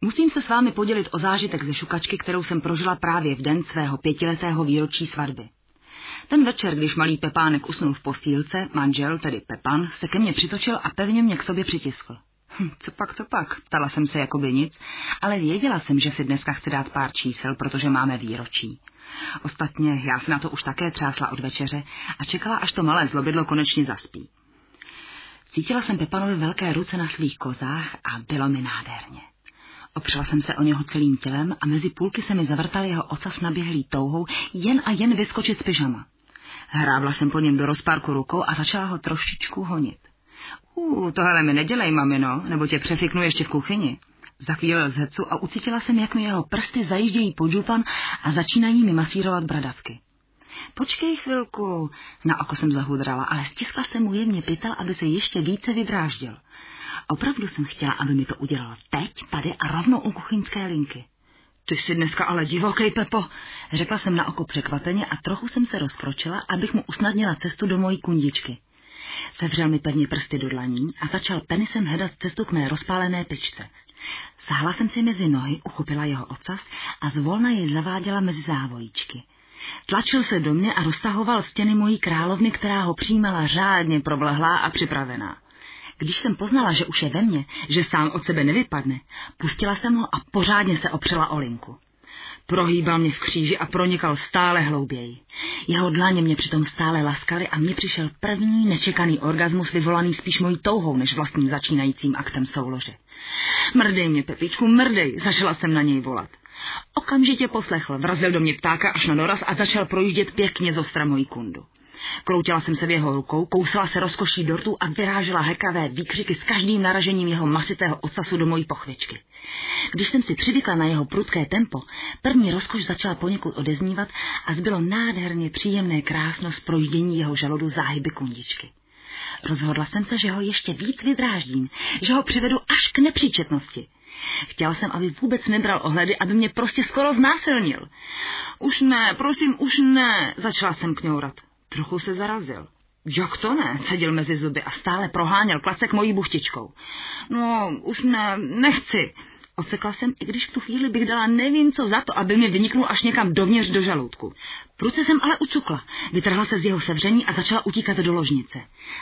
Musím se s vámi podělit o zážitek ze šukačky, kterou jsem prožila právě v den svého pětiletého výročí svatby. Ten večer, když malý Pepánek usnul v postýlce, manžel, tedy Pepan, se ke mně přitočil a pevně mě k sobě přitiskl. Hm, co pak, co pak, ptala jsem se jako by nic, ale věděla jsem, že si dneska chce dát pár čísel, protože máme výročí. Ostatně já si na to už také třásla od večeře a čekala, až to malé zlobidlo konečně zaspí. Cítila jsem Pepanovi velké ruce na svých kozách a bylo mi nádherně. Opřela jsem se o něho celým tělem a mezi půlky se mi zavrtal jeho ocas naběhlý touhou jen a jen vyskočit z pyžama. Hrábla jsem po něm do rozpárku rukou a začala ho trošičku honit. Uh, tohle mi nedělej, mamino, nebo tě přefiknu ještě v kuchyni. Zachvílil z hecu a ucítila jsem, jak mi jeho prsty zajíždějí pod župan a začínají mi masírovat bradavky. Počkej chvilku, na oko jsem zahudrala, ale stiskla jsem mu jemně pytel, aby se ještě více vydráždil. Opravdu jsem chtěla, aby mi to udělal teď, tady a rovnou u kuchyňské linky. Ty jsi dneska ale divokej, Pepo, řekla jsem na oko překvapeně a trochu jsem se rozkročila, abych mu usnadnila cestu do mojí kundičky. Sevřel mi pevně prsty do dlaní a začal penisem hledat cestu k mé rozpálené pečce. Sáhla jsem si mezi nohy, uchopila jeho ocas a zvolna jej zaváděla mezi závojíčky. Tlačil se do mě a roztahoval stěny mojí královny, která ho přijímala řádně provlehlá a připravená. Když jsem poznala, že už je ve mně, že sám od sebe nevypadne, pustila jsem ho a pořádně se opřela o linku. Prohýbal mě v kříži a pronikal stále hlouběji. Jeho dlaně mě přitom stále laskaly a mně přišel první nečekaný orgasmus vyvolaný spíš mojí touhou než vlastním začínajícím aktem soulože. Mrdej mě, Pepičku, mrdej, zašla jsem na něj volat. Okamžitě poslechl, vrazil do mě ptáka až na doraz a začal projíždět pěkně z ostra mojí kundu. Kroutila jsem se v jeho rukou, kousala se rozkoší dortu a vyrážela hekavé výkřiky s každým naražením jeho masitého ocasu do mojí pochvičky. Když jsem si přivykla na jeho prudké tempo, první rozkoš začala poněkud odeznívat a zbylo nádherně příjemné krásno z projíždění jeho žaludu záhyby kundičky. Rozhodla jsem se, že ho ještě víc vydráždím, že ho přivedu až k nepříčetnosti. Chtěla jsem, aby vůbec nebral ohledy, aby mě prostě skoro znásilnil. Už ne, prosím, už ne, začala jsem kňourat. Trochu se zarazil. Jak to ne? Cedil mezi zuby a stále proháněl klacek mojí buchtičkou. No, už ne, nechci. Ocekla jsem, i když v tu chvíli bych dala nevím co za to, aby mi vyniknul až někam dovnitř do žaludku. Pruce jsem ale ucukla, vytrhla se z jeho sevření a začala utíkat do ložnice.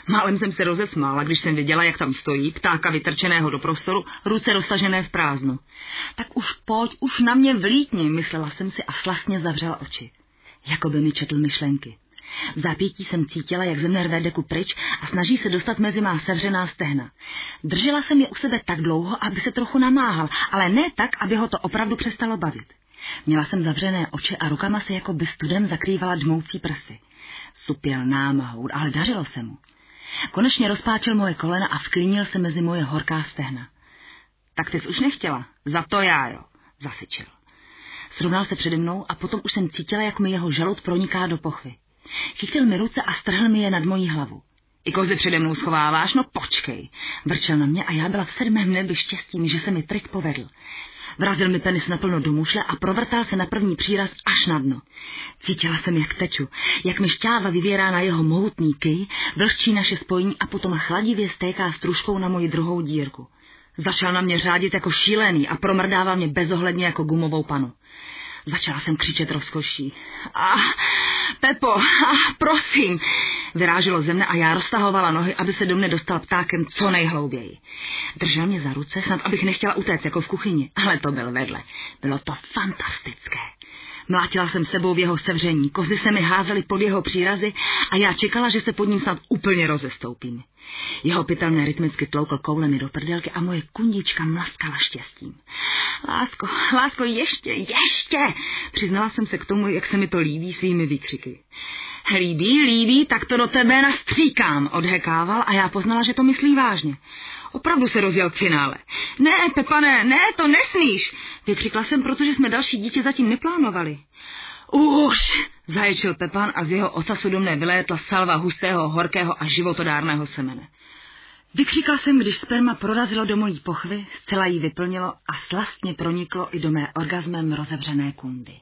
Málem jsem se rozesmála, když jsem viděla, jak tam stojí, ptáka vytrčeného do prostoru, ruce roztažené v prázdnu. Tak už pojď, už na mě vlítni, myslela jsem si a slastně zavřela oči. Jako by mi četl myšlenky. V zápětí jsem cítila, jak ze mne rve deku pryč a snaží se dostat mezi má sevřená stehna. Držela jsem je u sebe tak dlouho, aby se trochu namáhal, ale ne tak, aby ho to opravdu přestalo bavit. Měla jsem zavřené oči a rukama se jako by studem zakrývala dmoucí prsy. Supěl námahou, ale dařilo se mu. Konečně rozpáčil moje kolena a vklínil se mezi moje horká stehna. Tak ty jsi už nechtěla, za to já jo, zasyčil. Srovnal se přede mnou a potom už jsem cítila, jak mi jeho žalud proniká do pochvy. Chytil mi ruce a strhl mi je nad mojí hlavu. I kozy přede mnou schováváš? No počkej. Vrčel na mě a já byla v sedmém nebi štěstím, že se mi trik povedl. Vrazil mi penis naplno do mušle a provrtal se na první příraz až na dno. Cítila jsem, jak teču, jak mi šťáva vyvěrá na jeho mohutný kyj, vlhčí naše spojení a potom chladivě stéká stružkou na moji druhou dírku. Začal na mě řádit jako šílený a promrdával mě bezohledně jako gumovou panu. Začala jsem křičet rozkoší. Ah, Pepo, ah, prosím. Vyráželo ze mne a já roztahovala nohy, aby se do mne dostal ptákem co nejhlouběji. Držel mě za ruce, snad abych nechtěla utéct jako v kuchyni, ale to byl vedle. Bylo to fantastické. Mlátila jsem sebou v jeho sevření, kozy se mi házely pod jeho přírazy a já čekala, že se pod ním snad úplně rozestoupím. Jeho pytelné rytmicky tloukl koulemi do prdelky a moje kundička mlaskala štěstím. Lásko, lásko, ještě, ještě! Přiznala jsem se k tomu, jak se mi to líbí svými výkřiky. Líbí, líbí, tak to do tebe nastříkám, odhekával a já poznala, že to myslí vážně. Opravdu se rozjel finále. Ne, Pepane, ne, to nesmíš, vykřikla jsem, protože jsme další dítě zatím neplánovali. Už, zaječil Pepan a z jeho osasu do mne vylétla salva hustého, horkého a životodárného semene. Vykřikla jsem, když sperma prorazilo do mojí pochvy, zcela jí vyplnilo a slastně proniklo i do mé orgazmem rozevřené kundy.